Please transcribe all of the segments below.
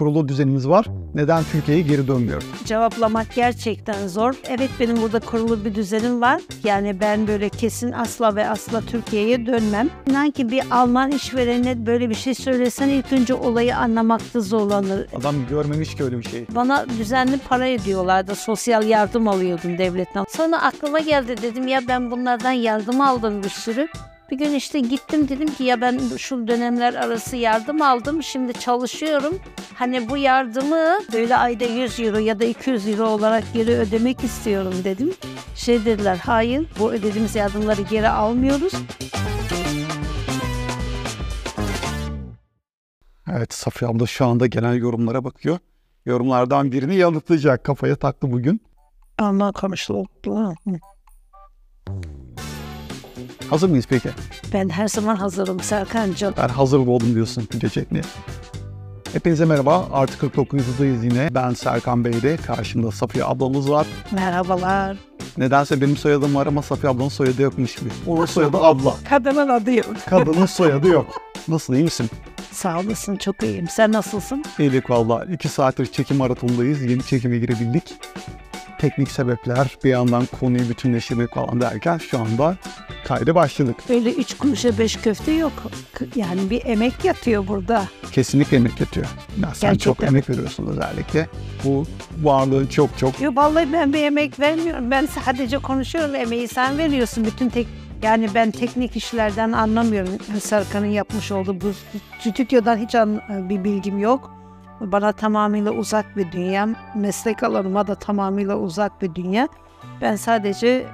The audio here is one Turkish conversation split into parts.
kurulu düzenimiz var. Neden Türkiye'ye geri dönmüyoruz? Cevaplamak gerçekten zor. Evet benim burada kurulu bir düzenim var. Yani ben böyle kesin asla ve asla Türkiye'ye dönmem. İnan ki bir Alman işverenine böyle bir şey söylesen ilk önce olayı anlamakta zorlanır. Adam görmemiş ki öyle bir şey. Bana düzenli para ediyorlardı. Sosyal yardım alıyordum devletten. Sonra aklıma geldi dedim ya ben bunlardan yardım aldım bir sürü. Bir gün işte gittim dedim ki ya ben şu dönemler arası yardım aldım. Şimdi çalışıyorum. Hani bu yardımı böyle ayda 100 euro ya da 200 euro olarak geri ödemek istiyorum dedim. Şey dediler hayır bu ödediğimiz yardımları geri almıyoruz. Evet Safiye abla şu anda gelen yorumlara bakıyor. Yorumlardan birini yanıtlayacak. Kafaya taktı bugün. Alman komşulukla. Hazır mıyız peki? Ben her zaman hazırım Serkan'cığım. Ben hazır oldum diyorsun çekmeye. Hepinize merhaba. Artık 49'dayız yine. Ben Serkan Bey'de. Karşımda Safiye ablamız var. Merhabalar. Nedense benim soyadım var ama Safiye ablanın soyadı yokmuş gibi. Onun soyadı abla. Kadının adı yok. Kadının soyadı yok. Nasıl iyi misin? Sağ olasın çok iyiyim. Sen nasılsın? İyilik valla. İki saattir çekim maratonundayız. Yeni çekime girebildik. Teknik sebepler, bir yandan konuyu bütünleştirmek falan derken şu anda kayda başladık. Böyle üç kuruşa beş köfte yok. Yani bir emek yatıyor burada. Kesinlikle emek yatıyor. Ya sen çok Gerçekten. emek veriyorsun özellikle. Bu varlığın çok çok Yo vallahi ben bir emek vermiyorum. Ben sadece konuşuyorum. Emeği sen veriyorsun. Bütün tek yani ben teknik işlerden anlamıyorum. Serkan'ın yapmış olduğu bu stüdyodan hiç an- bir bilgim yok. Bana tamamıyla uzak bir dünya. Meslek alanıma da tamamıyla uzak bir dünya. Ben sadece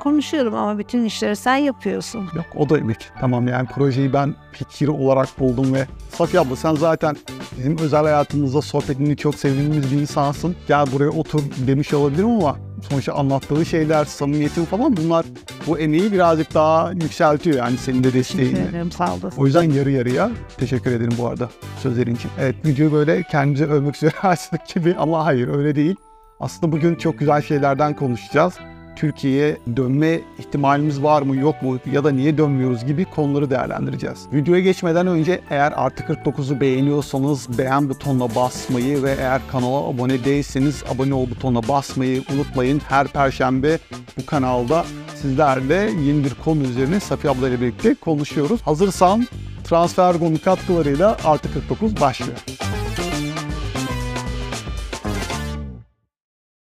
konuşuyorum ama bütün işleri sen yapıyorsun. Yok o da emek. Tamam yani projeyi ben fikir olarak buldum ve Safiye abla sen zaten bizim özel hayatımızda sohbetini çok sevdiğimiz bir insansın. Gel buraya otur demiş olabilirim ama sonuçta anlattığı şeyler, samimiyetin falan bunlar bu emeği birazcık daha yükseltiyor yani senin de desteğinle. Teşekkür ederim. Sağ olasın. O yüzden yarı yarıya teşekkür ederim bu arada sözlerin için. Evet videoyu böyle kendimize övmek üzere açtık gibi ama hayır öyle değil. Aslında bugün çok güzel şeylerden konuşacağız. Türkiye'ye dönme ihtimalimiz var mı yok mu ya da niye dönmüyoruz gibi konuları değerlendireceğiz. Videoya geçmeden önce eğer artı 49'u beğeniyorsanız beğen butonuna basmayı ve eğer kanala abone değilseniz abone ol butonuna basmayı unutmayın. Her perşembe bu kanalda sizlerle yeni bir konu üzerine Safiye abla ile birlikte konuşuyoruz. Hazırsan Transfergo'nun katkılarıyla artı 49 başlıyor.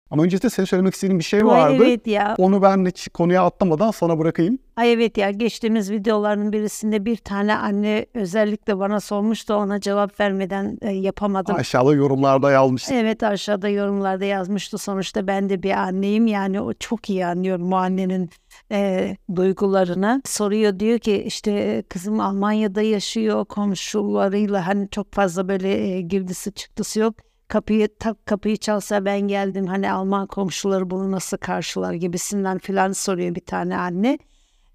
Ama öncesinde senin söylemek istediğin bir şey Ay vardı. evet ya. Onu ben hiç konuya atlamadan sana bırakayım. Ay evet ya geçtiğimiz videoların birisinde bir tane anne özellikle bana sormuştu ona cevap vermeden e, yapamadım. Aşağıda yorumlarda yazmışsın. Evet aşağıda yorumlarda yazmıştı sonuçta ben de bir anneyim yani o çok iyi anlıyorum o annenin e, duygularını. Soruyor diyor ki işte kızım Almanya'da yaşıyor komşularıyla hani çok fazla böyle e, girdisi çıktısı yok. Kapıyı tak kapıyı çalsa ben geldim hani Alman komşuları bunu nasıl karşılar gibisinden filan soruyor bir tane anne.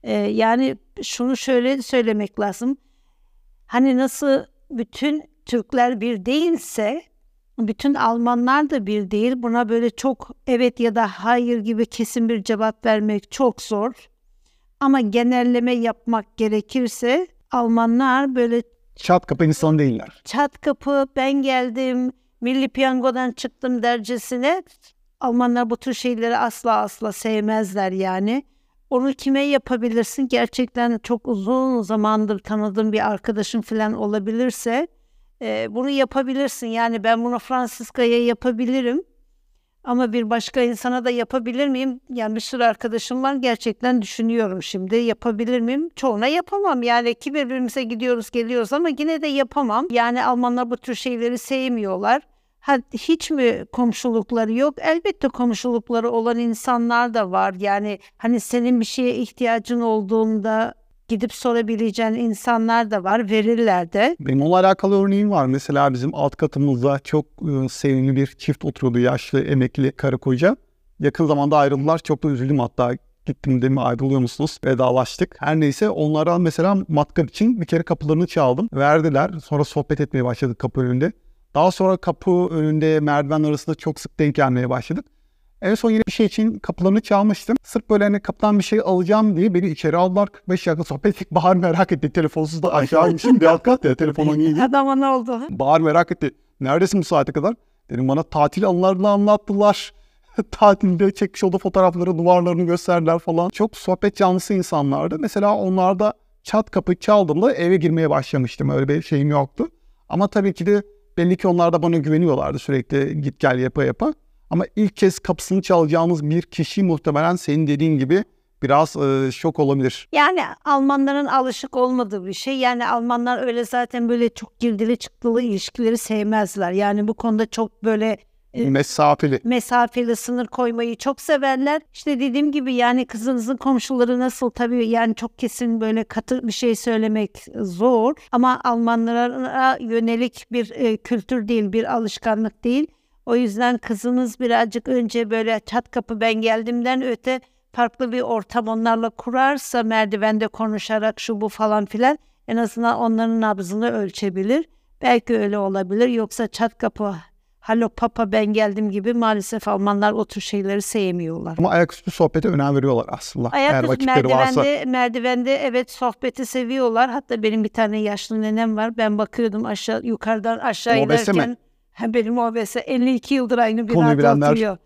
E, yani şunu şöyle söylemek lazım. Hani nasıl bütün Türkler bir değilse bütün Almanlar da bir değil. Buna böyle çok evet ya da hayır gibi kesin bir cevap vermek çok zor. Ama genelleme yapmak gerekirse Almanlar böyle Çat kapı insan değiller. çat kapı ben geldim milli piyangodan çıktım dercesine Almanlar bu tür şeyleri asla asla sevmezler yani. Onu kime yapabilirsin? Gerçekten çok uzun zamandır tanıdığım bir arkadaşın falan olabilirse e, bunu yapabilirsin. Yani ben bunu Francisca'ya yapabilirim. Ama bir başka insana da yapabilir miyim? Yani bir sürü arkadaşım var. Gerçekten düşünüyorum şimdi. Yapabilir miyim? Çoğuna yapamam. Yani ki birbirimize gidiyoruz geliyoruz ama yine de yapamam. Yani Almanlar bu tür şeyleri sevmiyorlar. Ha, hiç mi komşulukları yok? Elbette komşulukları olan insanlar da var. Yani hani senin bir şeye ihtiyacın olduğunda gidip sorabileceğin insanlar da var. Verirler de. Benim onunla alakalı örneğim var. Mesela bizim alt katımızda çok e, sevimli bir çift oturuyordu. Yaşlı, emekli karı koca. Yakın zamanda ayrıldılar. Çok da üzüldüm hatta. Gittim dedim ayrılıyor musunuz? Vedalaştık. Her neyse onlara mesela matkap için bir kere kapılarını çaldım. Verdiler. Sonra sohbet etmeye başladık kapı önünde. Daha sonra kapı önünde merdiven arasında çok sık denk gelmeye başladık. En son yine bir şey için kapılarını çalmıştım. Sırf böyle hani kapıdan bir şey alacağım diye beni içeri aldılar. 45 dakika sohbet ettik. Bahar merak etti. Telefonsuz da aşağı inmişim. bir alt kat ya telefon oynayayım. Adama ne oldu? Bahar merak etti. Neredesin bu saate kadar? Dedim bana tatil anılarını anlattılar. Tatilde çekmiş olduğu fotoğrafları, duvarlarını gösterdiler falan. Çok sohbet canlısı insanlardı. Mesela onlarda çat kapı çaldığımda eve girmeye başlamıştım. Öyle bir şeyim yoktu. Ama tabii ki de belli ki onlar da bana güveniyorlardı sürekli git gel yapa yapa. Ama ilk kez kapısını çalacağımız bir kişi muhtemelen senin dediğin gibi biraz e, şok olabilir. Yani Almanların alışık olmadığı bir şey. Yani Almanlar öyle zaten böyle çok girdili çıktılı ilişkileri sevmezler. Yani bu konuda çok böyle Mesafeli. mesafeli sınır koymayı çok severler. İşte dediğim gibi yani kızınızın komşuları nasıl tabii yani çok kesin böyle katı bir şey söylemek zor ama Almanlara yönelik bir e, kültür değil, bir alışkanlık değil. O yüzden kızınız birazcık önce böyle çat kapı ben geldimden öte farklı bir ortam onlarla kurarsa merdivende konuşarak şu bu falan filan en azından onların nabzını ölçebilir. Belki öyle olabilir yoksa çat kapı Halo papa ben geldim gibi maalesef Almanlar o tür şeyleri sevmiyorlar. Ama ayaküstü sohbete önem veriyorlar aslında. Ayaküstü vakitleri varsa. merdivende, merdivende evet sohbeti seviyorlar. Hatta benim bir tane yaşlı nenem var. Ben bakıyordum aşağı yukarıdan aşağı mi? inerken. Ha, benim OBS 52 yıldır aynı binada bilenler- oturuyor.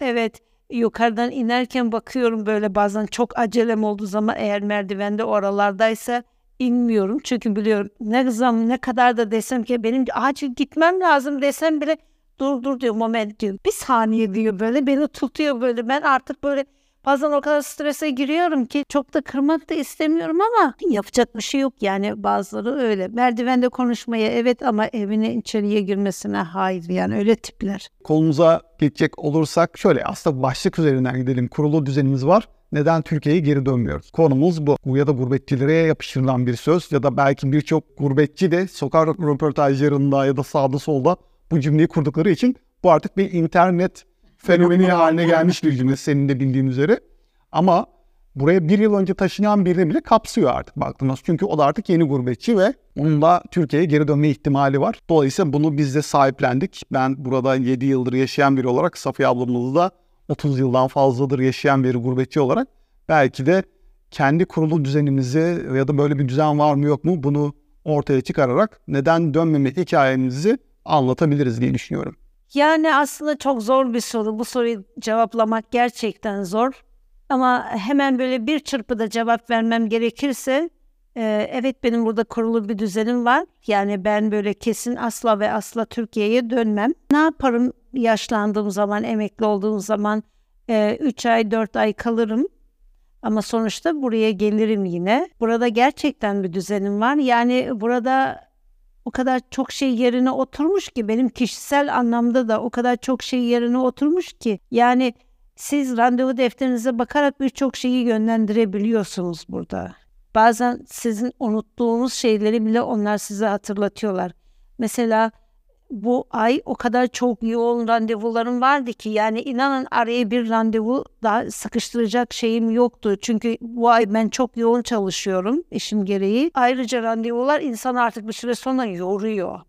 Evet yukarıdan inerken bakıyorum böyle bazen çok acelem olduğu zaman eğer merdivende oralardaysa inmiyorum. Çünkü biliyorum ne zaman ne kadar da desem ki benim acil gitmem lazım desem bile dur dur diyor moment diyor. Bir saniye diyor böyle beni tutuyor böyle ben artık böyle bazen o kadar strese giriyorum ki çok da kırmak da istemiyorum ama yapacak bir şey yok yani bazıları öyle. Merdivende konuşmaya evet ama evine içeriye girmesine hayır yani öyle tipler. Konumuza geçecek olursak şöyle aslında başlık üzerinden gidelim. Kurulu düzenimiz var. Neden Türkiye'ye geri dönmüyoruz? Konumuz bu. Bu ya da gurbetçilere yapıştırılan bir söz ya da belki birçok gurbetçi de sokak röportajlarında ya da sağda solda bu cümleyi kurdukları için bu artık bir internet fenomeni haline gelmiş bir cümle senin de bildiğin üzere. Ama buraya bir yıl önce taşınan birini bile kapsıyor artık baktığımız. Çünkü o da artık yeni gurbetçi ve onun da Türkiye'ye geri dönme ihtimali var. Dolayısıyla bunu biz de sahiplendik. Ben burada 7 yıldır yaşayan biri olarak Safiye ablamız da 30 yıldan fazladır yaşayan bir gurbetçi olarak belki de kendi kurulu düzenimizi ya da böyle bir düzen var mı yok mu bunu ortaya çıkararak neden dönmeme hikayemizi anlatabiliriz diye düşünüyorum. Yani aslında çok zor bir soru. Bu soruyu cevaplamak gerçekten zor. Ama hemen böyle bir çırpıda cevap vermem gerekirse e, evet benim burada kurulu bir düzenim var. Yani ben böyle kesin asla ve asla Türkiye'ye dönmem. Ne yaparım yaşlandığım zaman, emekli olduğum zaman 3 ay 4 ay kalırım. Ama sonuçta buraya gelirim yine. Burada gerçekten bir düzenim var. Yani burada o kadar çok şey yerine oturmuş ki benim kişisel anlamda da o kadar çok şey yerine oturmuş ki yani siz randevu defterinize bakarak birçok şeyi yönlendirebiliyorsunuz burada. Bazen sizin unuttuğunuz şeyleri bile onlar size hatırlatıyorlar. Mesela bu ay o kadar çok yoğun randevularım vardı ki yani inanın araya bir randevu daha sıkıştıracak şeyim yoktu. Çünkü bu ay ben çok yoğun çalışıyorum işim gereği. Ayrıca randevular insanı artık bir süre sonra yoruyor.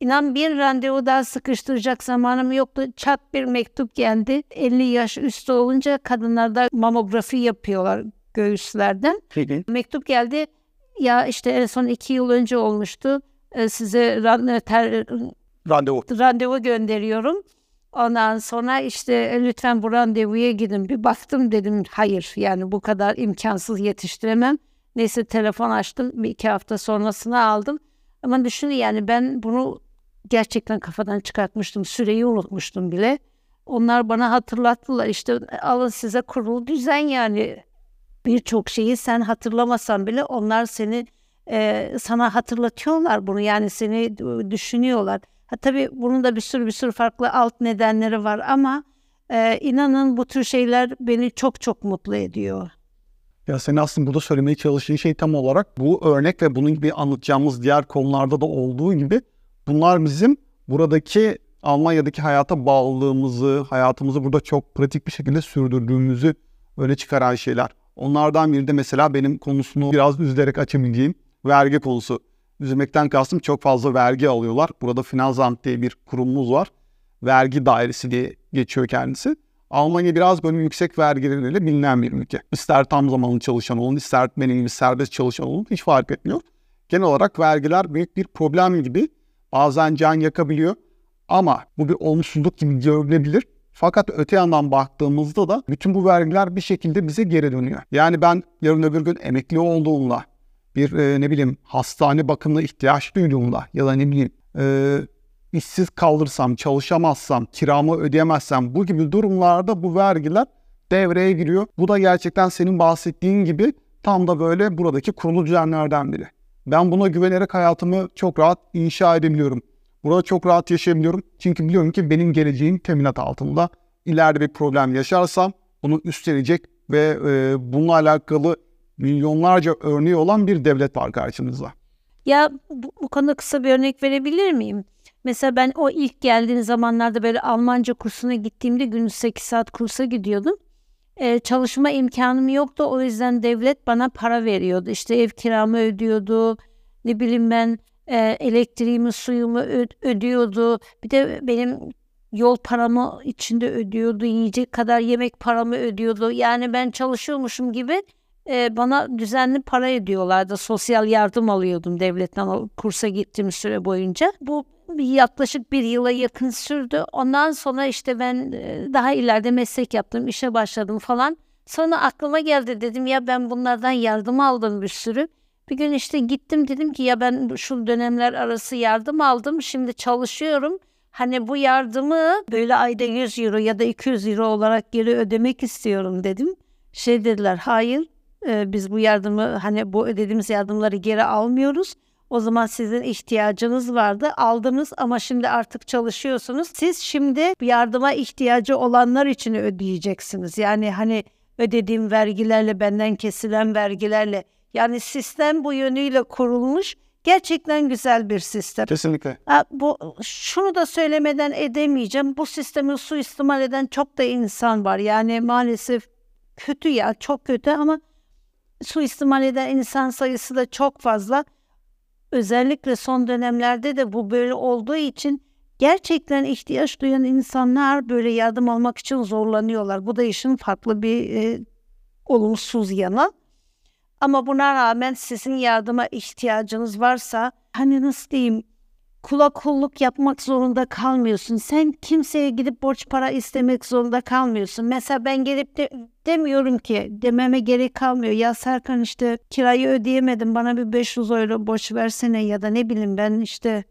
İnan bir randevu daha sıkıştıracak zamanım yoktu. Çat bir mektup geldi. 50 yaş üstü olunca kadınlarda mamografi yapıyorlar göğüslerden. Mektup geldi. Ya işte en son iki yıl önce olmuştu. Ee, Size ran- ter- Randevu. randevu gönderiyorum. Ondan sonra işte "E, lütfen bu randevuya gidin. Bir baktım dedim hayır yani bu kadar imkansız yetiştiremem. Neyse telefon açtım bir iki hafta sonrasını aldım. Ama düşünün yani ben bunu gerçekten kafadan çıkartmıştım. Süreyi unutmuştum bile. Onlar bana hatırlattılar işte alın size kurulu düzen yani birçok şeyi sen hatırlamasan bile onlar seni e, sana hatırlatıyorlar bunu yani seni d- düşünüyorlar. Ha tabii bunun da bir sürü bir sürü farklı alt nedenleri var ama e, inanın bu tür şeyler beni çok çok mutlu ediyor. Ya senin aslında burada söylemeye çalıştığın şey tam olarak bu örnek ve bunun gibi anlatacağımız diğer konularda da olduğu gibi bunlar bizim buradaki Almanya'daki hayata bağlılığımızı, hayatımızı burada çok pratik bir şekilde sürdürdüğümüzü öne çıkaran şeyler. Onlardan biri de mesela benim konusunu biraz üzülerek açabileceğim vergi konusu. Üzülmekten kastım çok fazla vergi alıyorlar. Burada Finanzamt diye bir kurumumuz var. Vergi dairesi diye geçiyor kendisi. Almanya biraz böyle yüksek vergileriyle bilinen bir ülke. İster tam zamanlı çalışan olun, ister benim serbest çalışan olun hiç fark etmiyor. Genel olarak vergiler büyük bir problem gibi. Bazen can yakabiliyor. Ama bu bir olumsuzluk gibi görülebilir. Fakat öte yandan baktığımızda da bütün bu vergiler bir şekilde bize geri dönüyor. Yani ben yarın öbür gün emekli olduğumda bir e, ne bileyim hastane bakımına ihtiyaç duyduğumda ya da ne bileyim e, işsiz kalırsam, çalışamazsam, kiramı ödeyemezsem bu gibi durumlarda bu vergiler devreye giriyor. Bu da gerçekten senin bahsettiğin gibi tam da böyle buradaki kurulu düzenlerden biri. Ben buna güvenerek hayatımı çok rahat inşa edebiliyorum. Burada çok rahat yaşayabiliyorum. Çünkü biliyorum ki benim geleceğim teminat altında. İleride bir problem yaşarsam bunu üstlenecek ve e, bununla alakalı milyonlarca örneği olan bir devlet var karşımızda. Ya bu, bu konuda kısa bir örnek verebilir miyim? Mesela ben o ilk geldiğim zamanlarda böyle Almanca kursuna gittiğimde günlük 8 saat kursa gidiyordum. Ee, çalışma imkanım yoktu. O yüzden devlet bana para veriyordu. İşte ev kiramı ödüyordu. Ne bileyim ben e, elektriğimi, suyumu ödüyordu. Bir de benim yol paramı içinde ödüyordu. Yiyecek kadar yemek paramı ödüyordu. Yani ben çalışıyormuşum gibi e, bana düzenli para ödüyorlardı. Sosyal yardım alıyordum devletten kursa gittiğim süre boyunca. Bu yaklaşık bir yıla yakın sürdü. Ondan sonra işte ben daha ileride meslek yaptım, işe başladım falan. Sonra aklıma geldi dedim ya ben bunlardan yardım aldım bir sürü. Bir gün işte gittim dedim ki ya ben şu dönemler arası yardım aldım. Şimdi çalışıyorum. Hani bu yardımı böyle ayda 100 euro ya da 200 euro olarak geri ödemek istiyorum dedim. Şey dediler hayır e, biz bu yardımı hani bu ödediğimiz yardımları geri almıyoruz. O zaman sizin ihtiyacınız vardı. Aldınız ama şimdi artık çalışıyorsunuz. Siz şimdi yardıma ihtiyacı olanlar için ödeyeceksiniz. Yani hani ödediğim vergilerle benden kesilen vergilerle yani sistem bu yönüyle kurulmuş. Gerçekten güzel bir sistem. Kesinlikle. Ha, bu şunu da söylemeden edemeyeceğim. Bu sistemi suistimal eden çok da insan var. Yani maalesef kötü ya çok kötü ama suistimal eden insan sayısı da çok fazla. Özellikle son dönemlerde de bu böyle olduğu için gerçekten ihtiyaç duyan insanlar böyle yardım almak için zorlanıyorlar. Bu da işin farklı bir e, olumsuz yanı. Ama buna rağmen sizin yardıma ihtiyacınız varsa hani nasıl diyeyim kula kulluk yapmak zorunda kalmıyorsun. Sen kimseye gidip borç para istemek zorunda kalmıyorsun. Mesela ben gelip de demiyorum ki dememe gerek kalmıyor. Ya Serkan işte kirayı ödeyemedim bana bir 500 euro borç versene ya da ne bileyim ben işte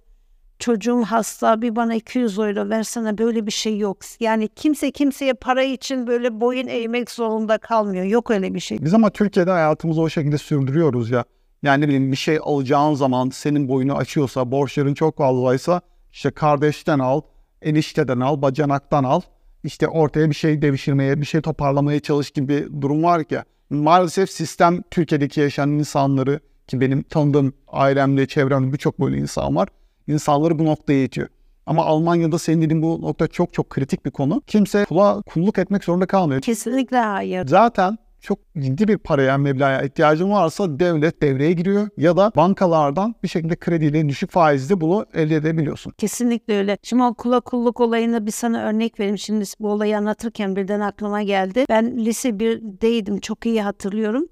çocuğum hasta bir bana 200 euro versene böyle bir şey yok. Yani kimse kimseye para için böyle boyun eğmek zorunda kalmıyor. Yok öyle bir şey. Biz ama Türkiye'de hayatımızı o şekilde sürdürüyoruz ya. Yani ne bileyim bir şey alacağın zaman senin boyunu açıyorsa, borçların çok fazlaysa işte kardeşten al, enişteden al, bacanaktan al. İşte ortaya bir şey devşirmeye, bir şey toparlamaya çalış gibi bir durum var ki. Maalesef sistem Türkiye'deki yaşayan insanları ki benim tanıdığım ailemde, çevremde birçok böyle insan var. İnsanları bu noktaya itiyor. Ama Almanya'da senin dediğin bu nokta çok çok kritik bir konu. Kimse kula kulluk etmek zorunda kalmıyor. Kesinlikle hayır. Zaten çok ciddi bir paraya, meblağa ihtiyacın varsa devlet devreye giriyor ya da bankalardan bir şekilde krediyle düşük faizli bunu elde edebiliyorsun. Kesinlikle öyle. Şimdi o kula kulluk olayına bir sana örnek vereyim. Şimdi bu olayı anlatırken birden aklıma geldi. Ben lise 1'deydim çok iyi hatırlıyorum.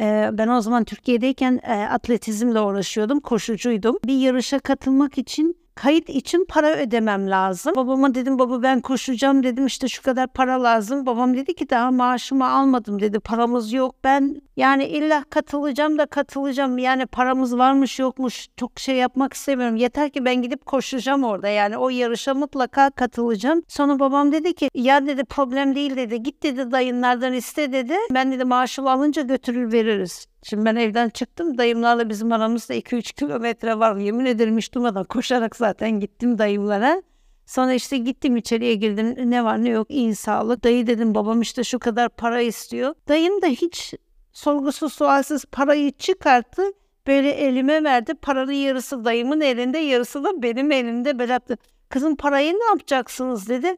Ee, ben o zaman Türkiye'deyken e, atletizmle uğraşıyordum, koşucuydum. Bir yarışa katılmak için kayıt için para ödemem lazım. Babama dedim baba ben koşacağım dedim işte şu kadar para lazım. Babam dedi ki daha maaşımı almadım dedi paramız yok. Ben yani illa katılacağım da katılacağım yani paramız varmış yokmuş çok şey yapmak istemiyorum. Yeter ki ben gidip koşacağım orada yani o yarışa mutlaka katılacağım. Sonra babam dedi ki ya dedi problem değil dedi git dedi dayınlardan iste dedi. Ben dedi maaşımı alınca götürür veririz. Şimdi ben evden çıktım. Dayımlarla bizim aramızda 2-3 kilometre var. Yemin ederim hiç durmadan koşarak zaten gittim dayımlara. Sonra işte gittim içeriye girdim. Ne var ne yok iyi sağlık. Dayı dedim babam işte şu kadar para istiyor. Dayım da hiç sorgusuz sualsiz parayı çıkarttı. Böyle elime verdi. Paranın yarısı dayımın elinde yarısı da benim elimde. Böyle yaptı. Kızım parayı ne yapacaksınız dedi.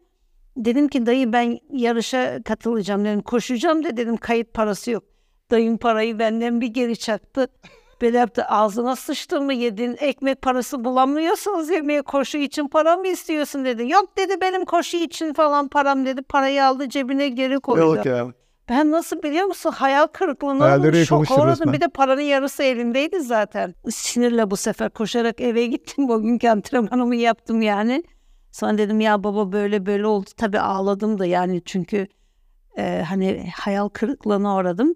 Dedim ki dayı ben yarışa katılacağım dedim. Koşacağım da dedim kayıt parası yok. Dayım parayı benden bir geri çaktı. Böyle yaptı ağzına sıçtı mı yedin ekmek parası bulamıyorsunuz yemeğe koşu için para mı istiyorsun dedi. Yok dedi benim koşu için falan param dedi. Parayı aldı cebine geri koydu. Yok ya. Ben nasıl biliyor musun? Hayal kırıklığına uğradım, şok uğradım. Bir de paranın yarısı elimdeydi zaten. Sinirle bu sefer koşarak eve gittim. Bugünkü antrenmanımı yaptım yani. Sonra dedim ya baba böyle böyle oldu. Tabii ağladım da yani çünkü e, hani hayal kırıklığına uğradım.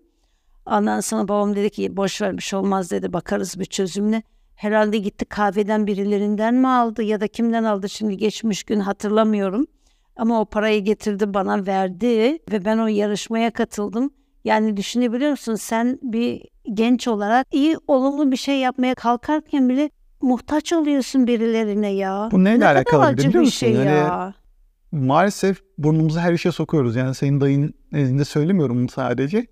Ondan sonra babam dedi ki boş ver bir şey olmaz dedi bakarız bir çözümle. Herhalde gitti kahveden birilerinden mi aldı ya da kimden aldı şimdi geçmiş gün hatırlamıyorum. Ama o parayı getirdi bana verdi ve ben o yarışmaya katıldım. Yani düşünebiliyor musun sen bir genç olarak iyi olumlu bir şey yapmaya kalkarken bile muhtaç oluyorsun birilerine ya. Bu neyle ne kadar alakalı acı biliyor bir musun? şey Yani ya. maalesef burnumuzu her işe sokuyoruz. Yani senin dayın nezdinde söylemiyorum bunu sadece.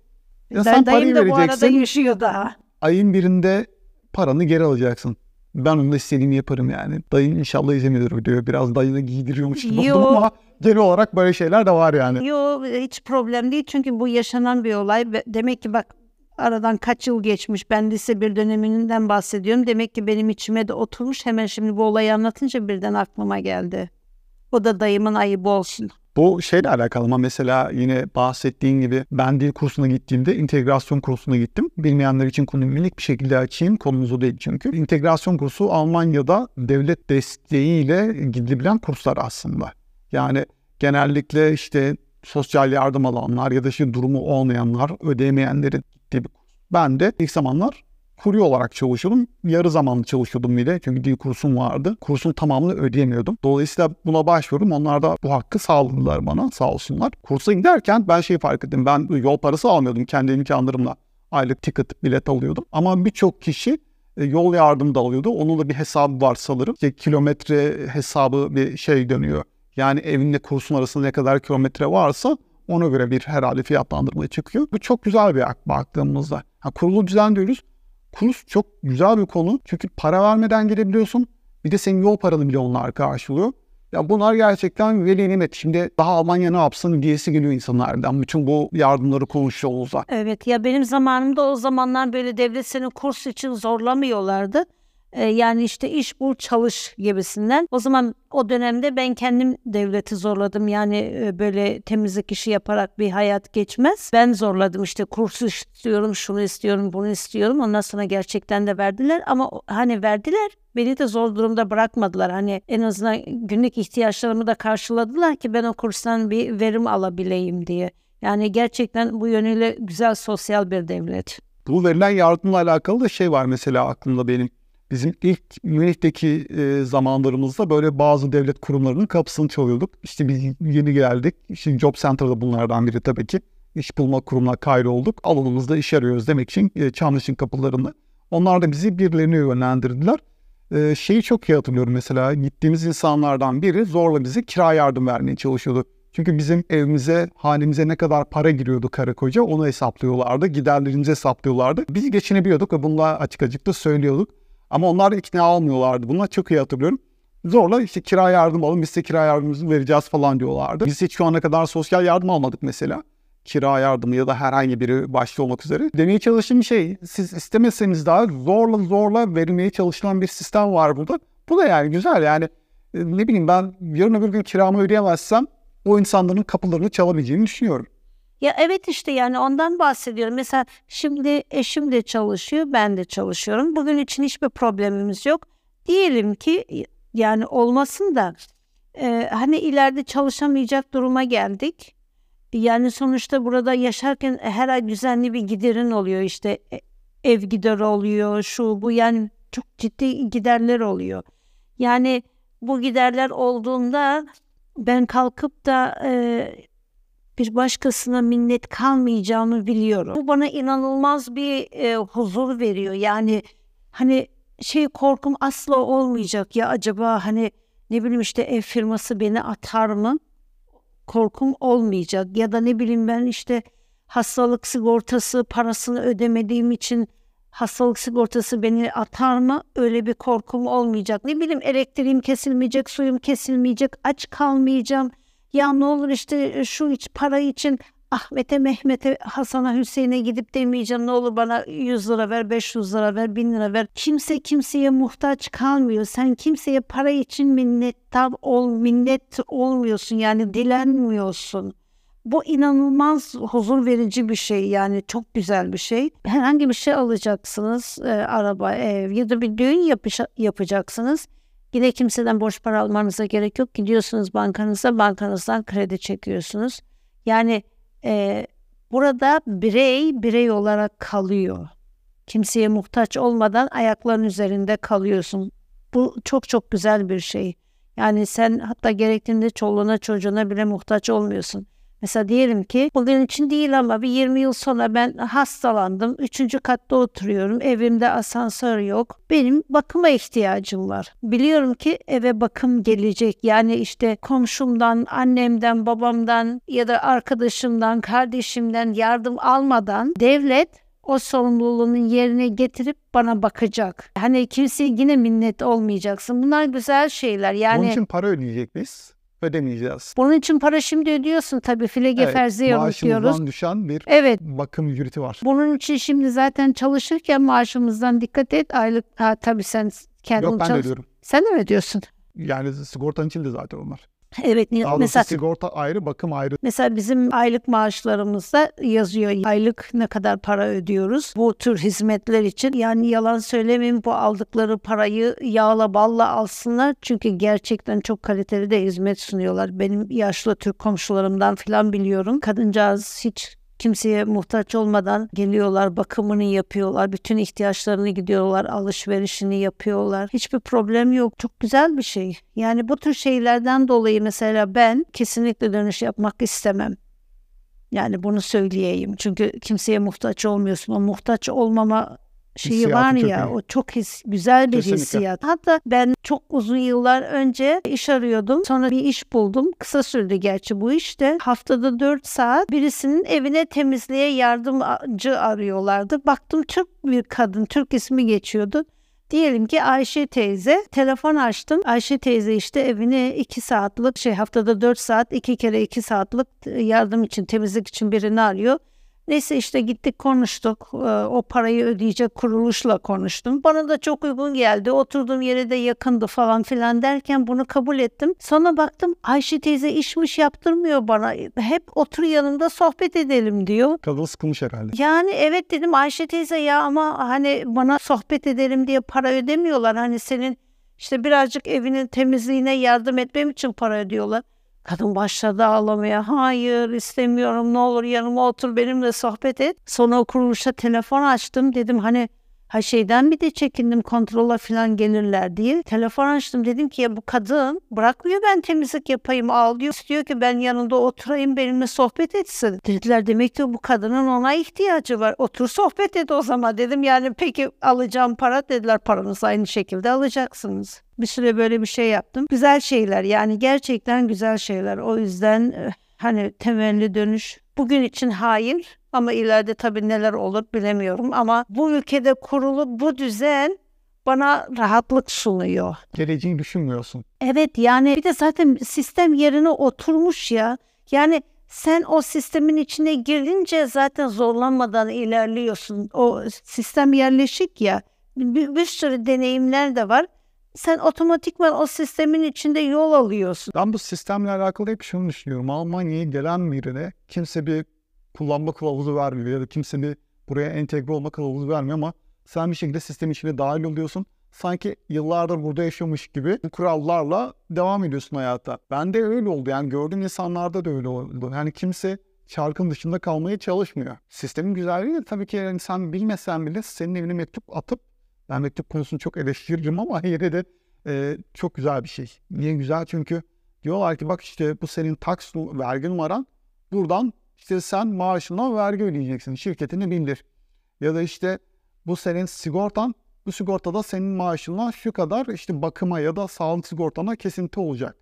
Ya Ben sen dayım parayı da bu arada vereceksin, yaşıyor daha. ayın birinde paranı geri alacaksın. Ben onunla istediğimi yaparım yani. Dayın inşallah izlemiyordur videoyu. Biraz dayını giydiriyormuş gibi Yo. oldum ama genel olarak böyle şeyler de var yani. Yok hiç problem değil çünkü bu yaşanan bir olay. Ve Demek ki bak aradan kaç yıl geçmiş. Ben lise bir döneminden bahsediyorum. Demek ki benim içime de oturmuş. Hemen şimdi bu olayı anlatınca birden aklıma geldi. O da dayımın ayıbı olsun. Bu şeyle alakalı ama mesela yine bahsettiğin gibi ben dil kursuna gittiğimde integrasyon kursuna gittim. Bilmeyenler için konuyu minik bir şekilde açayım. Konumuz o değil çünkü. İntegrasyon kursu Almanya'da devlet desteğiyle gidilebilen kurslar aslında. Yani genellikle işte sosyal yardım alanlar ya da işte durumu olmayanlar, ödeyemeyenlerin gittiği bir kurs. Ben de ilk zamanlar kurye olarak çalışıyordum. Yarı zamanlı çalışıyordum bir de. Çünkü dil kursum vardı. Kursun tamamını ödeyemiyordum. Dolayısıyla buna başvurdum. Onlar da bu hakkı sağladılar bana sağ olsunlar. Kursa giderken ben şeyi fark ettim. Ben yol parası almıyordum. Kendi imkanlarımla aylık ticket bilet alıyordum. Ama birçok kişi e, yol yardımı da alıyordu. Onun da bir hesabı var sanırım. İşte kilometre hesabı bir şey dönüyor. Yani evinle kursun arasında ne kadar kilometre varsa ona göre bir herhalde fiyatlandırma çıkıyor. Bu çok güzel bir hak baktığımızda. Ha, kurulu düzen diyoruz. Kurs çok güzel bir konu. Çünkü para vermeden girebiliyorsun. Bir de senin yol paranı bile onlar karşılıyor. Ya bunlar gerçekten veli nimet. Şimdi daha Almanya ne yapsın diyesi geliyor insanlardan. Bütün bu yardımları konuşuyoruz. Evet ya benim zamanımda o zamanlar böyle devlet seni kurs için zorlamıyorlardı. Ee, yani işte iş bul çalış gibisinden. O zaman o dönemde ben kendim devleti zorladım. Yani e, böyle temizlik işi yaparak bir hayat geçmez. Ben zorladım işte kursu istiyorum, şunu istiyorum, bunu istiyorum. Ondan sonra gerçekten de verdiler ama hani verdiler beni de zor durumda bırakmadılar. Hani en azından günlük ihtiyaçlarımı da karşıladılar ki ben o kurstan bir verim alabileyim diye. Yani gerçekten bu yönüyle güzel sosyal bir devlet. Bu verilen yardımla alakalı da şey var mesela aklımda benim. Bizim ilk Münih'teki e, zamanlarımızda böyle bazı devlet kurumlarının kapısını çalıyorduk. İşte biz yeni geldik. İşte Job Center'da bunlardan biri tabii ki. İş bulma kurumuna kaydolduk. Alanımızda iş arıyoruz demek için e, Çamlıç'ın kapılarında. Onlar da bizi birilerine yönlendirdiler. E, şeyi çok iyi hatırlıyorum mesela gittiğimiz insanlardan biri zorla bize kira yardım vermeye çalışıyordu. Çünkü bizim evimize, hanemize ne kadar para giriyordu karı koca onu hesaplıyorlardı. Giderlerimizi hesaplıyorlardı. Biz geçinebiliyorduk ve bunlar açık açık da söylüyorduk. Ama onlar ikna olmuyorlardı. Bunlar çok iyi hatırlıyorum. Zorla işte kira yardım alın biz size kira yardımımızı vereceğiz falan diyorlardı. Biz hiç şu ana kadar sosyal yardım almadık mesela. Kira yardımı ya da herhangi biri başta olmak üzere. Demeye çalıştığım şey siz istemeseniz daha zorla zorla verilmeye çalışılan bir sistem var burada. Bu da yani güzel yani e, ne bileyim ben yarın öbür gün kiramı ödeyemezsem o insanların kapılarını çalabileceğini düşünüyorum. Ya evet işte yani ondan bahsediyorum. Mesela şimdi eşim de çalışıyor, ben de çalışıyorum. Bugün için hiçbir problemimiz yok. Diyelim ki yani olmasın da e, hani ileride çalışamayacak duruma geldik. Yani sonuçta burada yaşarken her ay düzenli bir giderin oluyor işte e, ev gideri oluyor şu bu yani çok ciddi giderler oluyor. Yani bu giderler olduğunda ben kalkıp da e, bir başkasına minnet kalmayacağımı biliyorum. Bu bana inanılmaz bir e, huzur veriyor. Yani hani şey korkum asla olmayacak ya acaba hani ne bileyim işte ev firması beni atar mı? Korkum olmayacak ya da ne bileyim ben işte hastalık sigortası parasını ödemediğim için hastalık sigortası beni atar mı? Öyle bir korkum olmayacak. Ne bileyim elektriğim kesilmeyecek, suyum kesilmeyecek, aç kalmayacağım. Ya ne olur işte şu iç para için Ahmet'e, Mehmet'e, Hasan'a, Hüseyin'e gidip demeyeceğim. Ne olur bana 100 lira ver, 500 lira ver, 1000 lira ver. Kimse kimseye muhtaç kalmıyor. Sen kimseye para için minnettar ol, minnet olmuyorsun. Yani dilenmiyorsun. Bu inanılmaz huzur verici bir şey yani çok güzel bir şey. Herhangi bir şey alacaksınız, e, araba, ev ya da bir düğün yapış- yapacaksınız. Yine kimseden borç para almanıza gerek yok. Gidiyorsunuz bankanıza, bankanızdan kredi çekiyorsunuz. Yani e, burada birey birey olarak kalıyor. Kimseye muhtaç olmadan ayakların üzerinde kalıyorsun. Bu çok çok güzel bir şey. Yani sen hatta gerektiğinde çoluğuna çocuğuna bile muhtaç olmuyorsun. Mesela diyelim ki bugün için değil ama bir 20 yıl sonra ben hastalandım. Üçüncü katta oturuyorum. Evimde asansör yok. Benim bakıma ihtiyacım var. Biliyorum ki eve bakım gelecek. Yani işte komşumdan, annemden, babamdan ya da arkadaşımdan, kardeşimden yardım almadan devlet o sorumluluğunu yerine getirip bana bakacak. Hani kimseye yine minnet olmayacaksın. Bunlar güzel şeyler. Yani Bunun için para ödeyecek biz. Ödemeyeceğiz. bunun için para şimdi ödüyorsun tabii. Filege Evet, ferziye düşen bir Evet. bakım ücreti var. Bunun için şimdi zaten çalışırken maaşımızdan dikkat et. Aylık ha, tabii sen kendin Yok ben de çalış- ödüyorum. Sen de mi ödüyorsun? Yani sigortanın içinde zaten onlar. Evet. doğrusu mesela sigorta ayrı, bakım ayrı. Mesela bizim aylık maaşlarımızda yazıyor aylık ne kadar para ödüyoruz bu tür hizmetler için. Yani yalan söylemeyeyim bu aldıkları parayı yağla balla alsınlar. Çünkü gerçekten çok kaliteli de hizmet sunuyorlar. Benim yaşlı Türk komşularımdan falan biliyorum. Kadıncağız hiç kimseye muhtaç olmadan geliyorlar, bakımını yapıyorlar, bütün ihtiyaçlarını gidiyorlar, alışverişini yapıyorlar. Hiçbir problem yok. Çok güzel bir şey. Yani bu tür şeylerden dolayı mesela ben kesinlikle dönüş yapmak istemem. Yani bunu söyleyeyim. Çünkü kimseye muhtaç olmuyorsun. O muhtaç olmama şeyi Hissiyatı var ya o çok his, güzel bir Kesinlikle. hissiyat. Hatta ben çok uzun yıllar önce iş arıyordum. Sonra bir iş buldum. Kısa sürdü gerçi bu işte. Haftada 4 saat birisinin evine temizliğe yardımcı arıyorlardı. Baktım Türk bir kadın. Türk ismi geçiyordu. Diyelim ki Ayşe teyze telefon açtım. Ayşe teyze işte evine 2 saatlik şey haftada 4 saat 2 kere 2 saatlik yardım için temizlik için birini arıyor. Neyse işte gittik konuştuk. Ee, O parayı ödeyecek kuruluşla konuştum. Bana da çok uygun geldi. Oturduğum yere de yakındı falan filan derken bunu kabul ettim. Sonra baktım Ayşe teyze işmiş yaptırmıyor bana. Hep otur yanımda sohbet edelim diyor. Kadın sıkılmış herhalde. Yani evet dedim Ayşe teyze ya ama hani bana sohbet edelim diye para ödemiyorlar. Hani senin işte birazcık evinin temizliğine yardım etmem için para ödüyorlar. Kadın başladı ağlamaya. Hayır istemiyorum ne olur yanıma otur benimle sohbet et. Sonra o kuruluşa telefon açtım. Dedim hani ha şeyden bir de çekindim kontrola falan gelirler diye. Telefon açtım dedim ki ya bu kadın bırakmıyor ben temizlik yapayım ağlıyor. İstiyor ki ben yanında oturayım benimle sohbet etsin. Dediler demek ki bu kadının ona ihtiyacı var. Otur sohbet et o zaman dedim. Yani peki alacağım para dediler paranızı aynı şekilde alacaksınız. Bir süre böyle bir şey yaptım. Güzel şeyler yani gerçekten güzel şeyler. O yüzden eh, hani temelli dönüş bugün için hayır ama ileride tabii neler olur bilemiyorum ama bu ülkede kurulu bu düzen bana rahatlık sunuyor. Geleceği düşünmüyorsun. Evet yani bir de zaten sistem yerine oturmuş ya. Yani sen o sistemin içine girince zaten zorlanmadan ilerliyorsun. O sistem yerleşik ya. Bir, bir sürü deneyimler de var. Sen otomatikman o sistemin içinde yol alıyorsun. Ben bu sistemle alakalı hep şunu düşünüyorum. Almanya'ya gelen birine kimse bir kullanma kılavuzu vermiyor ya da kimse bir buraya entegre olma kılavuzu vermiyor ama sen bir şekilde sistem içine dahil oluyorsun. Sanki yıllardır burada yaşamış gibi bu kurallarla devam ediyorsun hayata. Ben de öyle oldu yani gördüğüm insanlarda da öyle oldu. Yani kimse çarkın dışında kalmaya çalışmıyor. Sistemin güzelliği de tabii ki yani sen bilmesen bile senin evine mektup atıp ben mektup konusunu çok eleştiririm ama yine de e, çok güzel bir şey. Niye güzel? Çünkü diyorlar ki bak işte bu senin tax vergi numaran. Buradan işte sen maaşına vergi ödeyeceksin. Şirketini bildir. Ya da işte bu senin sigortan. Bu sigortada senin maaşına şu kadar işte bakıma ya da sağlık sigortana kesinti olacak.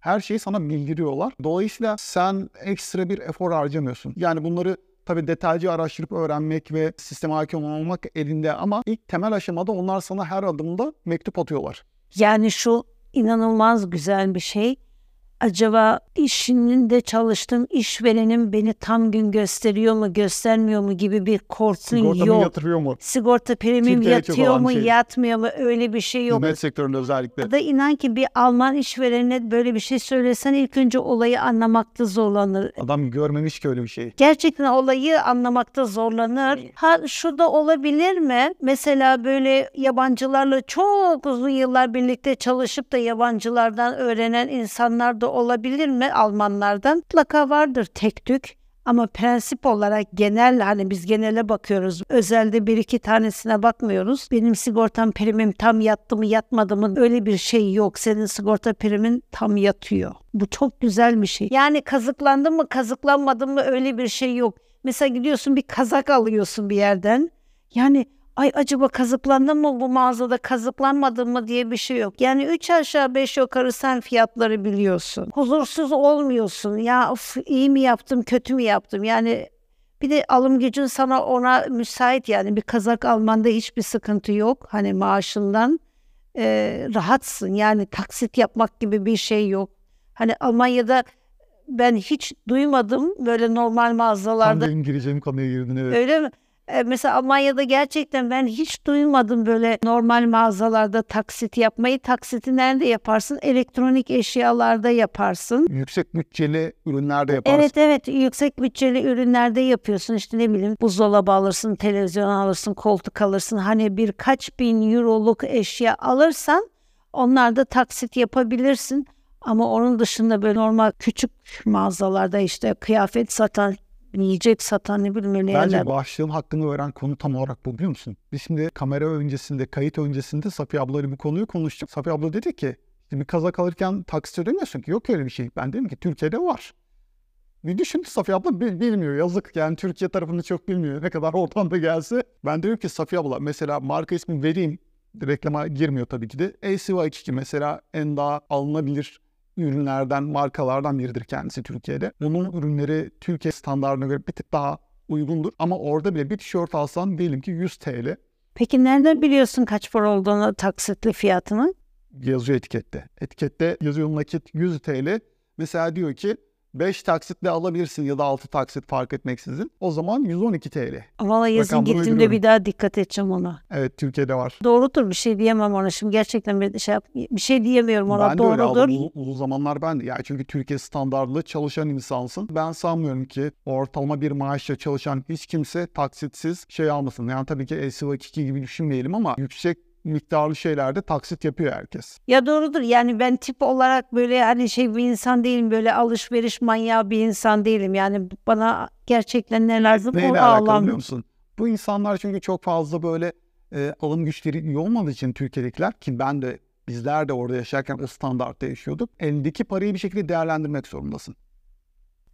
Her şeyi sana bildiriyorlar. Dolayısıyla sen ekstra bir efor harcamıyorsun. Yani bunları tabii detaycı araştırıp öğrenmek ve sisteme hakim olmak elinde ama ilk temel aşamada onlar sana her adımda mektup atıyorlar. Yani şu inanılmaz güzel bir şey. Acaba işinde çalıştığım işverenim beni tam gün gösteriyor mu göstermiyor mu gibi bir korkun Sigortamı yok. yatırıyor mu? Sigorta primim yatıyor mu şey. yatmıyor mu öyle bir şey yok. Hizmet sektöründe özellikle. Da inan ki bir Alman işverene böyle bir şey söylesen ilk önce olayı anlamakta zorlanır. Adam görmemiş ki öyle bir şeyi. Gerçekten olayı anlamakta zorlanır. Ha şu da olabilir mi? Mesela böyle yabancılarla çok uzun yıllar birlikte çalışıp da yabancılardan öğrenen insanlar da olabilir mi Almanlardan? Mutlaka vardır tek tük. Ama prensip olarak genel hani biz genele bakıyoruz. Özelde bir iki tanesine bakmıyoruz. Benim sigortam primim tam yattı mı yatmadı mı öyle bir şey yok. Senin sigorta primin tam yatıyor. Bu çok güzel bir şey. Yani kazıklandın mı kazıklanmadın mı öyle bir şey yok. Mesela gidiyorsun bir kazak alıyorsun bir yerden. Yani ay acaba kazıklandın mı bu mağazada kazıklanmadın mı diye bir şey yok. Yani üç aşağı beş yukarı sen fiyatları biliyorsun. Huzursuz olmuyorsun. Ya of, iyi mi yaptım kötü mü yaptım yani bir de alım gücün sana ona müsait yani bir kazak almanda hiçbir sıkıntı yok. Hani maaşından e, rahatsın yani taksit yapmak gibi bir şey yok. Hani Almanya'da ben hiç duymadım böyle normal Tam mağazalarda benim gireceğim konuya girdin evet. Öyle mi? E, mesela Almanya'da gerçekten ben hiç duymadım böyle normal mağazalarda taksit yapmayı. Taksiti nerede yaparsın? Elektronik eşyalarda yaparsın. Yüksek bütçeli ürünlerde yaparsın. Evet evet yüksek bütçeli ürünlerde yapıyorsun işte ne bileyim buzdolabı alırsın, televizyon alırsın, koltuk alırsın. Hani birkaç bin euroluk eşya alırsan onlarda taksit yapabilirsin. Ama onun dışında böyle normal küçük mağazalarda işte kıyafet satan, yiyecek satan ne öyle yerler. Bence başlığın hakkını veren konu tam olarak bu biliyor musun? Biz şimdi kamera öncesinde, kayıt öncesinde Safiye ablayla bu konuyu konuştuk. Safiye abla dedi ki bir kazak alırken taksit ödemiyorsun ki. Yok öyle bir şey. Ben dedim ki Türkiye'de var. Bir düşün Safiye abla bil- bilmiyor yazık yani Türkiye tarafını çok bilmiyor ne kadar oradan da gelse. Ben diyorum ki Safiye abla mesela marka ismi vereyim reklama girmiyor tabii ki de. ACY2 mesela en daha alınabilir ürünlerden, markalardan biridir kendisi Türkiye'de. Onun ürünleri Türkiye standartına göre bir tık daha uygundur. Ama orada bile bir tişört alsan diyelim ki 100 TL Peki nereden biliyorsun kaç para olduğunu taksitli fiyatının? yazıyor etikette. Etikette yazıyor nakit 100 TL. Mesela diyor ki 5 taksitle alabilirsin ya da 6 taksit fark etmeksizin. O zaman 112 TL. Valla yazın Rakamları gittiğimde bir daha dikkat edeceğim ona. Evet Türkiye'de var. Doğrudur bir şey diyemem ona şimdi gerçekten bir şey yap- bir şey diyemiyorum ona ben de öyle doğrudur. aldım. Uzun, uzun zamanlar ben de. Yani çünkü Türkiye standartlı çalışan insansın. Ben sanmıyorum ki ortalama bir maaşla çalışan hiç kimse taksitsiz şey almasın. Yani tabii ki LCV2 gibi düşünmeyelim ama yüksek miktarlı şeylerde taksit yapıyor herkes. Ya doğrudur yani ben tip olarak böyle hani şey bir insan değilim böyle alışveriş manyağı bir insan değilim. Yani bana gerçekten ne lazım Neyle o alakalı biliyor musun? Bu insanlar çünkü çok fazla böyle e, alım güçleri iyi olmadığı için Türkiye'dekiler ki ben de bizler de orada yaşarken o standartta yaşıyorduk. Elindeki parayı bir şekilde değerlendirmek zorundasın.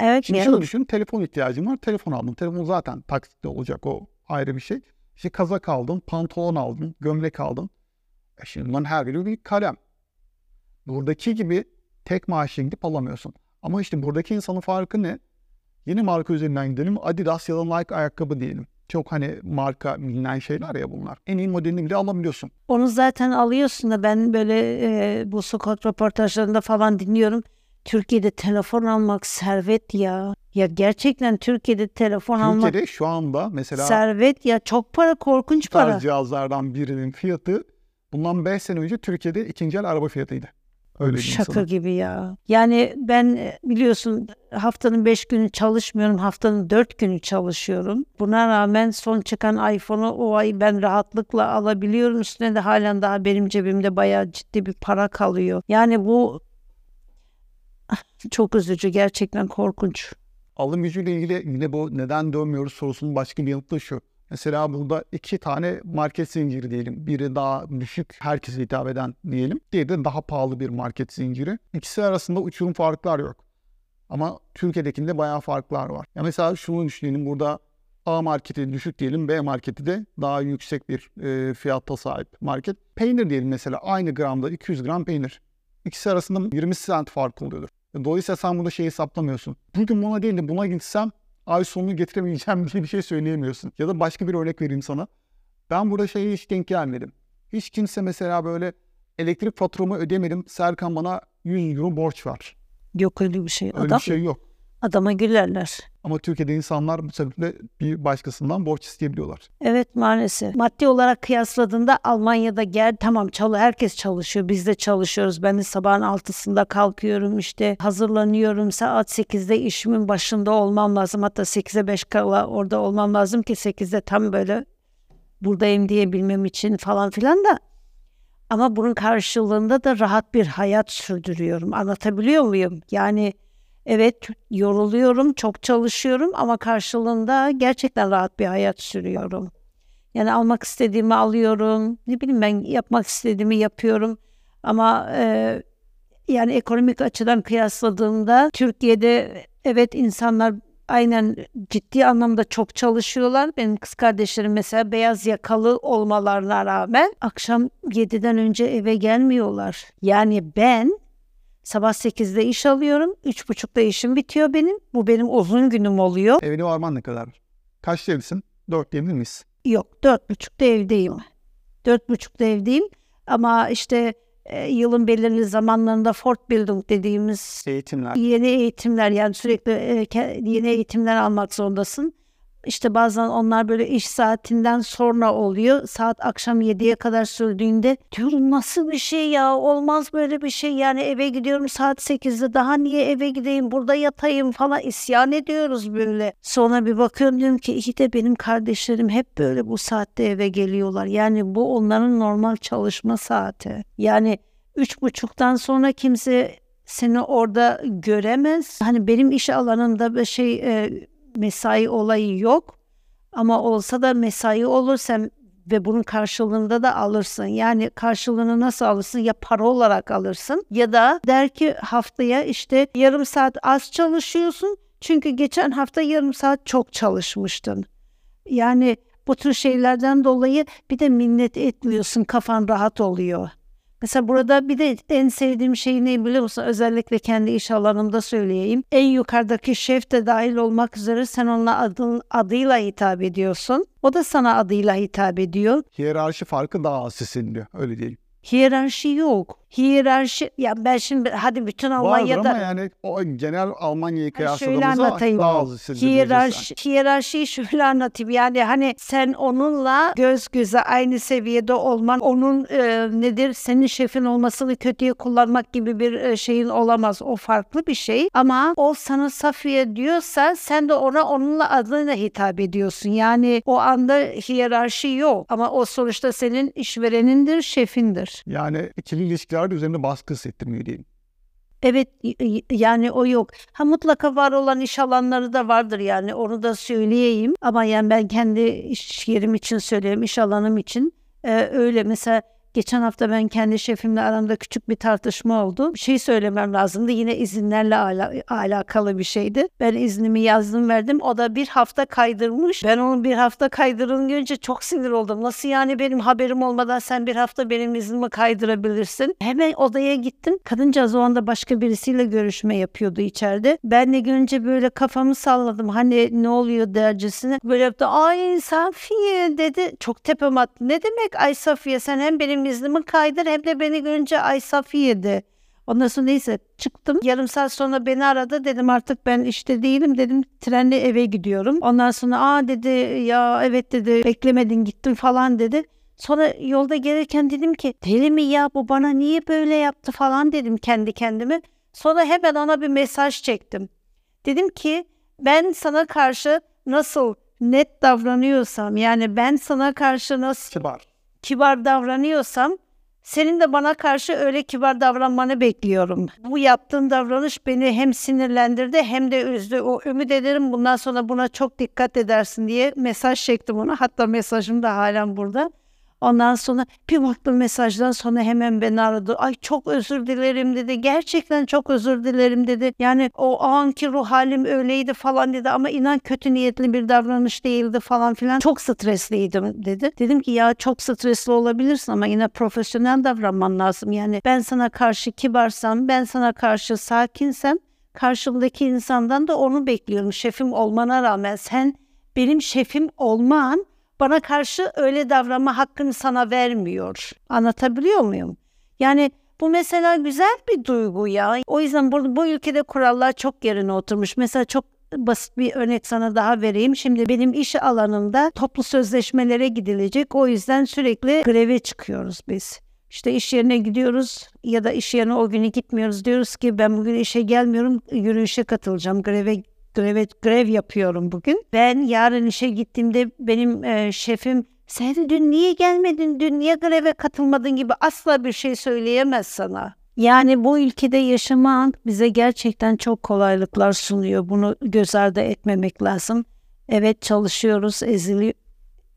Evet Şimdi şöyle düşün, telefon ihtiyacın var, telefon aldın. Telefon zaten taksitle olacak, o ayrı bir şey. İşte kazak aldın, pantolon aldın, gömlek aldın. E şimdi bunların her biri bir kalem. Buradaki gibi tek maaşla gidip alamıyorsun. Ama işte buradaki insanın farkı ne? Yeni marka üzerinden gidelim. Adidas ya da Nike ayakkabı diyelim. Çok hani marka bilinen şeyler ya bunlar. En iyi modelini bile alabiliyorsun. onu zaten alıyorsun da ben böyle e, bu sokak röportajlarında falan dinliyorum. Türkiye'de telefon almak servet ya. Ya gerçekten Türkiye'de telefon almak Türkiye'de şu anda mesela servet ya çok para korkunç bu tarz para. cihazlardan birinin fiyatı bundan 5 sene önce Türkiye'de ikinci el araba fiyatıydı. Öyle Şaka sana. gibi ya. Yani ben e, biliyorsun haftanın beş günü çalışmıyorum. Haftanın dört günü çalışıyorum. Buna rağmen son çıkan iPhone'u o ay ben rahatlıkla alabiliyorum. Üstüne de halen daha benim cebimde bayağı ciddi bir para kalıyor. Yani bu çok üzücü. Gerçekten korkunç. Alım gücüyle ilgili yine bu neden dönmüyoruz sorusunun başka bir yanıtı şu. Mesela burada iki tane market zinciri diyelim. Biri daha düşük, herkese hitap eden diyelim. Diğeri de daha pahalı bir market zinciri. İkisi arasında uçurum farklar yok. Ama Türkiye'dekinde bayağı farklar var. Ya mesela şunu düşünelim burada A marketi düşük diyelim, B marketi de daha yüksek bir e, fiyatta sahip market. Peynir diyelim mesela aynı gramda 200 gram peynir. İkisi arasında 20 cent fark oluyordur. Dolayısıyla sen burada şeyi hesaplamıyorsun. Bugün buna değil de buna gitsem ay sonunu getiremeyeceğim diye bir şey söyleyemiyorsun. Ya da başka bir örnek vereyim sana. Ben burada şeye hiç denk gelmedim. Hiç kimse mesela böyle elektrik faturamı ödemedim. Serkan bana 100 euro borç var. Yok öyle bir şey. Öyle Adam, bir şey yok. Adama gülerler. Ama Türkiye'de insanlar bu sebeple bir başkasından borç isteyebiliyorlar. Evet maalesef. Maddi olarak kıyasladığında Almanya'da gel tamam çalı herkes çalışıyor. Biz de çalışıyoruz. Ben de sabahın altısında kalkıyorum işte hazırlanıyorum. Saat 8'de işimin başında olmam lazım. Hatta 8'e 5 kala orada olmam lazım ki 8'de tam böyle buradayım diyebilmem için falan filan da. Ama bunun karşılığında da rahat bir hayat sürdürüyorum. Anlatabiliyor muyum? Yani evet yoruluyorum, çok çalışıyorum ama karşılığında gerçekten rahat bir hayat sürüyorum. Yani almak istediğimi alıyorum. Ne bileyim ben yapmak istediğimi yapıyorum. Ama e, yani ekonomik açıdan kıyasladığımda Türkiye'de evet insanlar aynen ciddi anlamda çok çalışıyorlar. Benim kız kardeşlerim mesela beyaz yakalı olmalarına rağmen akşam 7'den önce eve gelmiyorlar. Yani ben sabah 8'de iş alıyorum. 3.30'da işim bitiyor benim. Bu benim uzun günüm oluyor. Evine varman ne kadar? Kaç evlisin? Dört diyebilir miyiz? Yok dört buçukta evdeyim. Dört buçukta evdeyim. Ama işte e, yılın belirli zamanlarında Fortbildung dediğimiz Eğitimler. yeni eğitimler yani sürekli e, yeni eğitimler almak zorundasın. İşte bazen onlar böyle iş saatinden sonra oluyor. Saat akşam 7'ye kadar sürdüğünde diyorum nasıl bir şey ya olmaz böyle bir şey. Yani eve gidiyorum saat 8'de daha niye eve gideyim burada yatayım falan isyan ediyoruz böyle. Sonra bir bakıyorum diyorum ki iyi de benim kardeşlerim hep böyle bu saatte eve geliyorlar. Yani bu onların normal çalışma saati. Yani üç buçuktan sonra kimse seni orada göremez. Hani benim iş alanında bir şey e, mesai olayı yok. Ama olsa da mesai olursa ve bunun karşılığında da alırsın. Yani karşılığını nasıl alırsın? Ya para olarak alırsın ya da der ki haftaya işte yarım saat az çalışıyorsun. Çünkü geçen hafta yarım saat çok çalışmıştın. Yani bu tür şeylerden dolayı bir de minnet etmiyorsun. Kafan rahat oluyor. Mesela burada bir de en sevdiğim şey ne biliyor musun? Özellikle kendi iş alanımda söyleyeyim. En yukarıdaki şef de dahil olmak üzere sen onunla adın, adıyla hitap ediyorsun. O da sana adıyla hitap ediyor. Hiyerarşi farkı daha az hissediliyor. Öyle diyelim. Hiyerarşi yok. Hiyerarşi ya ben şimdi hadi bütün Vardır Almanya'da ama yani o genel Almanya'yı şöyle kıyasladığımızda anlatayım. daha az. Hiyerarşi, hiyerarşiyi şöyle anlatayım. Yani hani sen onunla göz göze aynı seviyede olman, onun e, nedir senin şefin olmasını kötüye kullanmak gibi bir e, şeyin olamaz. O farklı bir şey. Ama o sana Safiye diyorsa sen de ona onunla adıyla hitap ediyorsun. Yani o anda hiyerarşi yok. Ama o sonuçta senin işverenindir, şefindir. Yani ikili ilişkiler üzerinde baskı hissettirmiyor diyelim. Evet yani o yok. Ha mutlaka var olan iş alanları da vardır yani onu da söyleyeyim. Ama yani ben kendi iş yerim için söyleyeyim, iş alanım için. Ee, öyle mesela geçen hafta ben kendi şefimle aramda küçük bir tartışma oldu. Bir şey söylemem lazımdı. Yine izinlerle ala- alakalı bir şeydi. Ben iznimi yazdım verdim. O da bir hafta kaydırmış. Ben onun bir hafta kaydırın görünce çok sinir oldum. Nasıl yani benim haberim olmadan sen bir hafta benim iznimi kaydırabilirsin? Hemen odaya gittim. Kadıncağız o anda başka birisiyle görüşme yapıyordu içeride. Ben de görünce böyle kafamı salladım. Hani ne oluyor dercesine. Böyle yaptı. Ay Safiye dedi. Çok tepem attı. Ne demek ay Safiye sen hem benim iznimi kaydır hem de beni görünce ay Safiye de. Ondan sonra neyse çıktım. Yarım saat sonra beni aradı. Dedim artık ben işte değilim. Dedim trenle eve gidiyorum. Ondan sonra aa dedi ya evet dedi beklemedin gittim falan dedi. Sonra yolda gelirken dedim ki deli mi ya bu bana niye böyle yaptı falan dedim kendi kendime. Sonra hemen ona bir mesaj çektim. Dedim ki ben sana karşı nasıl net davranıyorsam yani ben sana karşı nasıl Kibar. Kibar davranıyorsam senin de bana karşı öyle kibar davranmanı bekliyorum. Bu yaptığın davranış beni hem sinirlendirdi hem de üzdü. O ümit ederim bundan sonra buna çok dikkat edersin diye mesaj çektim ona. Hatta mesajım da halen burada. Ondan sonra bir baktım mesajdan sonra hemen beni aradı. Ay çok özür dilerim dedi. Gerçekten çok özür dilerim dedi. Yani o anki ruh halim öyleydi falan dedi ama inan kötü niyetli bir davranış değildi falan filan. Çok stresliydim dedi. Dedim ki ya çok stresli olabilirsin ama yine profesyonel davranman lazım. Yani ben sana karşı kibarsam, ben sana karşı sakinsem karşımdaki insandan da onu bekliyorum. Şefim olmana rağmen sen benim şefim olman bana karşı öyle davranma hakkını sana vermiyor. Anlatabiliyor muyum? Yani Bu mesela güzel bir duygu ya. O yüzden bu, bu ülkede kurallar çok yerine oturmuş. Mesela çok basit bir örnek sana daha vereyim. Şimdi benim iş alanımda toplu sözleşmelere gidilecek. O yüzden sürekli greve çıkıyoruz biz. İşte iş yerine gidiyoruz ya da iş yerine o günü gitmiyoruz. Diyoruz ki ben bugün işe gelmiyorum, yürüyüşe katılacağım, greve greve grev yapıyorum bugün. Ben yarın işe gittiğimde benim e, şefim sen dün niye gelmedin, dün niye greve katılmadın gibi asla bir şey söyleyemez sana. Yani bu ülkede yaşamak bize gerçekten çok kolaylıklar sunuyor. Bunu göz ardı etmemek lazım. Evet çalışıyoruz, ezili,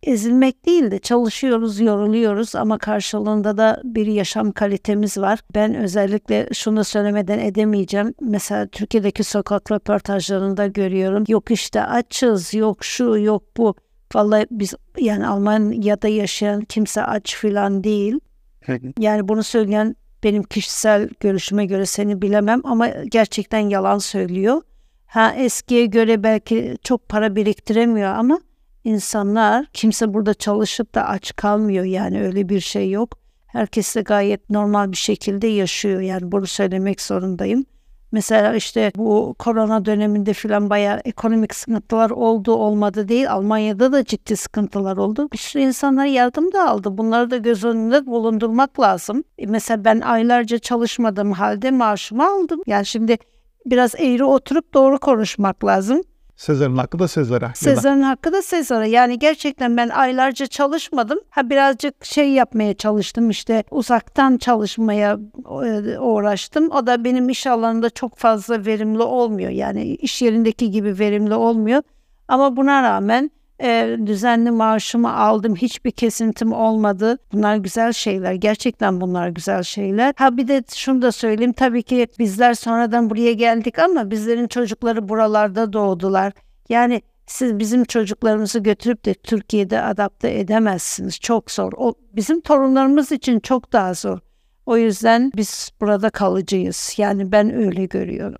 ezilmek değil de çalışıyoruz, yoruluyoruz ama karşılığında da bir yaşam kalitemiz var. Ben özellikle şunu söylemeden edemeyeceğim. Mesela Türkiye'deki sokak röportajlarında görüyorum. Yok işte açız, yok şu, yok bu. Vallahi biz yani Almanya'da yaşayan kimse aç filan değil. Yani bunu söyleyen benim kişisel görüşüme göre seni bilemem ama gerçekten yalan söylüyor. Ha eskiye göre belki çok para biriktiremiyor ama insanlar kimse burada çalışıp da aç kalmıyor yani öyle bir şey yok. Herkes de gayet normal bir şekilde yaşıyor yani bunu söylemek zorundayım. Mesela işte bu korona döneminde filan bayağı ekonomik sıkıntılar oldu olmadı değil. Almanya'da da ciddi sıkıntılar oldu. Bir sürü insanlar yardım da aldı. Bunları da göz önünde bulundurmak lazım. E mesela ben aylarca çalışmadığım halde maaşımı aldım. Yani şimdi biraz eğri oturup doğru konuşmak lazım. Sezar'ın hakkı da Sezar'a. Sezar'ın hakkı da Sezar'a. Yani gerçekten ben aylarca çalışmadım. Ha birazcık şey yapmaya çalıştım işte uzaktan çalışmaya e, uğraştım. O da benim iş alanında çok fazla verimli olmuyor. Yani iş yerindeki gibi verimli olmuyor. Ama buna rağmen e, düzenli maaşımı aldım. Hiçbir kesintim olmadı. Bunlar güzel şeyler. Gerçekten bunlar güzel şeyler. Ha bir de şunu da söyleyeyim. Tabii ki bizler sonradan buraya geldik ama bizlerin çocukları buralarda doğdular. Yani siz bizim çocuklarımızı götürüp de Türkiye'de adapte edemezsiniz. Çok zor. O bizim torunlarımız için çok daha zor. O yüzden biz burada kalıcıyız. Yani ben öyle görüyorum.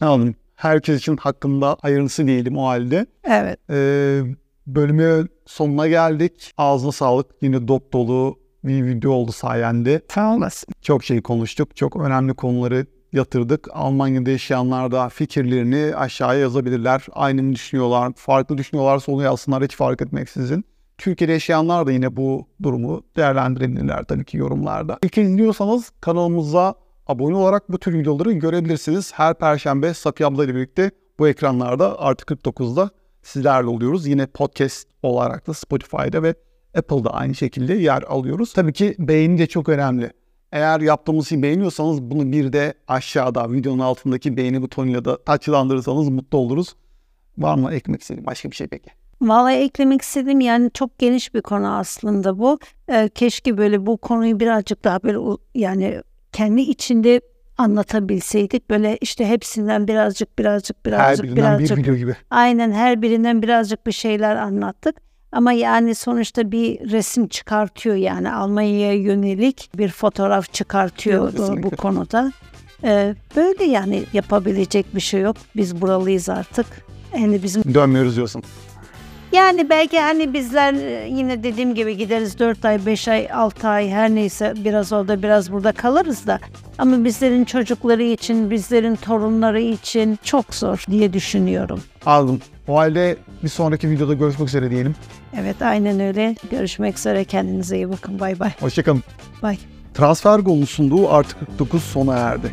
Anladım herkes için hakkında hayırlısı diyelim o halde. Evet. Ee, bölümü sonuna geldik. Ağzına sağlık. Yine dop dolu bir video oldu sayende. Sağ olasın. Çok şey konuştuk. Çok önemli konuları yatırdık. Almanya'da yaşayanlar da fikirlerini aşağıya yazabilirler. Aynı düşünüyorlar, farklı düşünüyorlarsa onu yazsınlar hiç fark etmeksizin. Türkiye'de yaşayanlar da yine bu durumu değerlendirebilirler tabii ki yorumlarda. İlk izliyorsanız kanalımıza abone olarak bu tür videoları görebilirsiniz. Her perşembe Safiye abla ile birlikte bu ekranlarda artı 49'da sizlerle oluyoruz. Yine podcast olarak da Spotify'da ve Apple'da aynı şekilde yer alıyoruz. Tabii ki beğeni de çok önemli. Eğer yaptığımız şeyi beğeniyorsanız bunu bir de aşağıda videonun altındaki beğeni butonuyla da taçlandırırsanız mutlu oluruz. Var mı eklemek istediğin başka bir şey peki? Vallahi eklemek istedim yani çok geniş bir konu aslında bu. Ee, keşke böyle bu konuyu birazcık daha böyle yani kendi içinde anlatabilseydik böyle işte hepsinden birazcık birazcık birazcık her birinden birazcık bir video gibi. aynen her birinden birazcık bir şeyler anlattık. Ama yani sonuçta bir resim çıkartıyor yani Almanya'ya yönelik bir fotoğraf çıkartıyor Kesinlikle. bu konuda. Ee, böyle yani yapabilecek bir şey yok. Biz buralıyız artık. Yani bizim Dönmüyoruz diyorsun. Yani belki hani bizler e, yine dediğim gibi gideriz 4 ay, 5 ay, 6 ay her neyse biraz orada biraz burada kalırız da. Ama bizlerin çocukları için, bizlerin torunları için çok zor diye düşünüyorum. Aldım. O halde bir sonraki videoda görüşmek üzere diyelim. Evet aynen öyle. Görüşmek üzere. Kendinize iyi bakın. Bay bay. Hoşçakalın. Bay. Transfer sunduğu artı 49 sona erdi.